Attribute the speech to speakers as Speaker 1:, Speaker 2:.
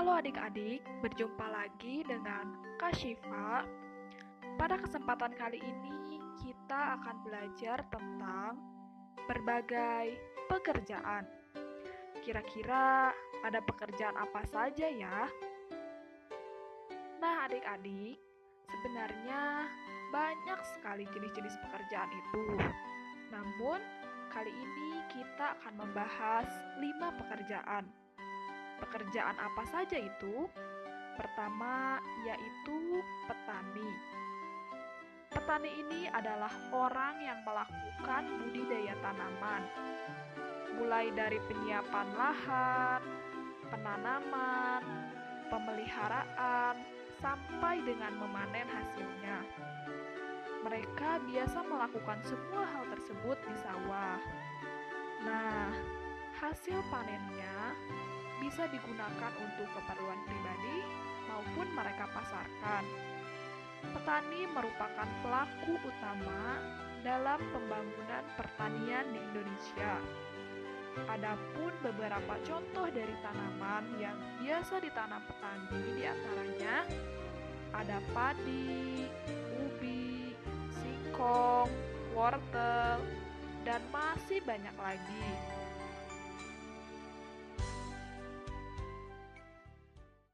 Speaker 1: Halo adik-adik, berjumpa lagi dengan Kak Syifa. Pada kesempatan kali ini, kita akan belajar tentang berbagai pekerjaan. Kira-kira ada pekerjaan apa saja ya? Nah, adik-adik, sebenarnya banyak sekali jenis-jenis pekerjaan itu. Namun, kali ini kita akan membahas lima pekerjaan Pekerjaan apa saja itu? Pertama, yaitu petani. Petani ini adalah orang yang melakukan budidaya tanaman, mulai dari penyiapan lahan, penanaman, pemeliharaan, sampai dengan memanen hasilnya. Mereka biasa melakukan semua hal tersebut di sawah. Nah, hasil panennya bisa digunakan untuk keperluan pribadi maupun mereka pasarkan. Petani merupakan pelaku utama dalam pembangunan pertanian di Indonesia. Adapun beberapa contoh dari tanaman yang biasa ditanam petani di antaranya ada padi, ubi, singkong, wortel, dan masih banyak lagi.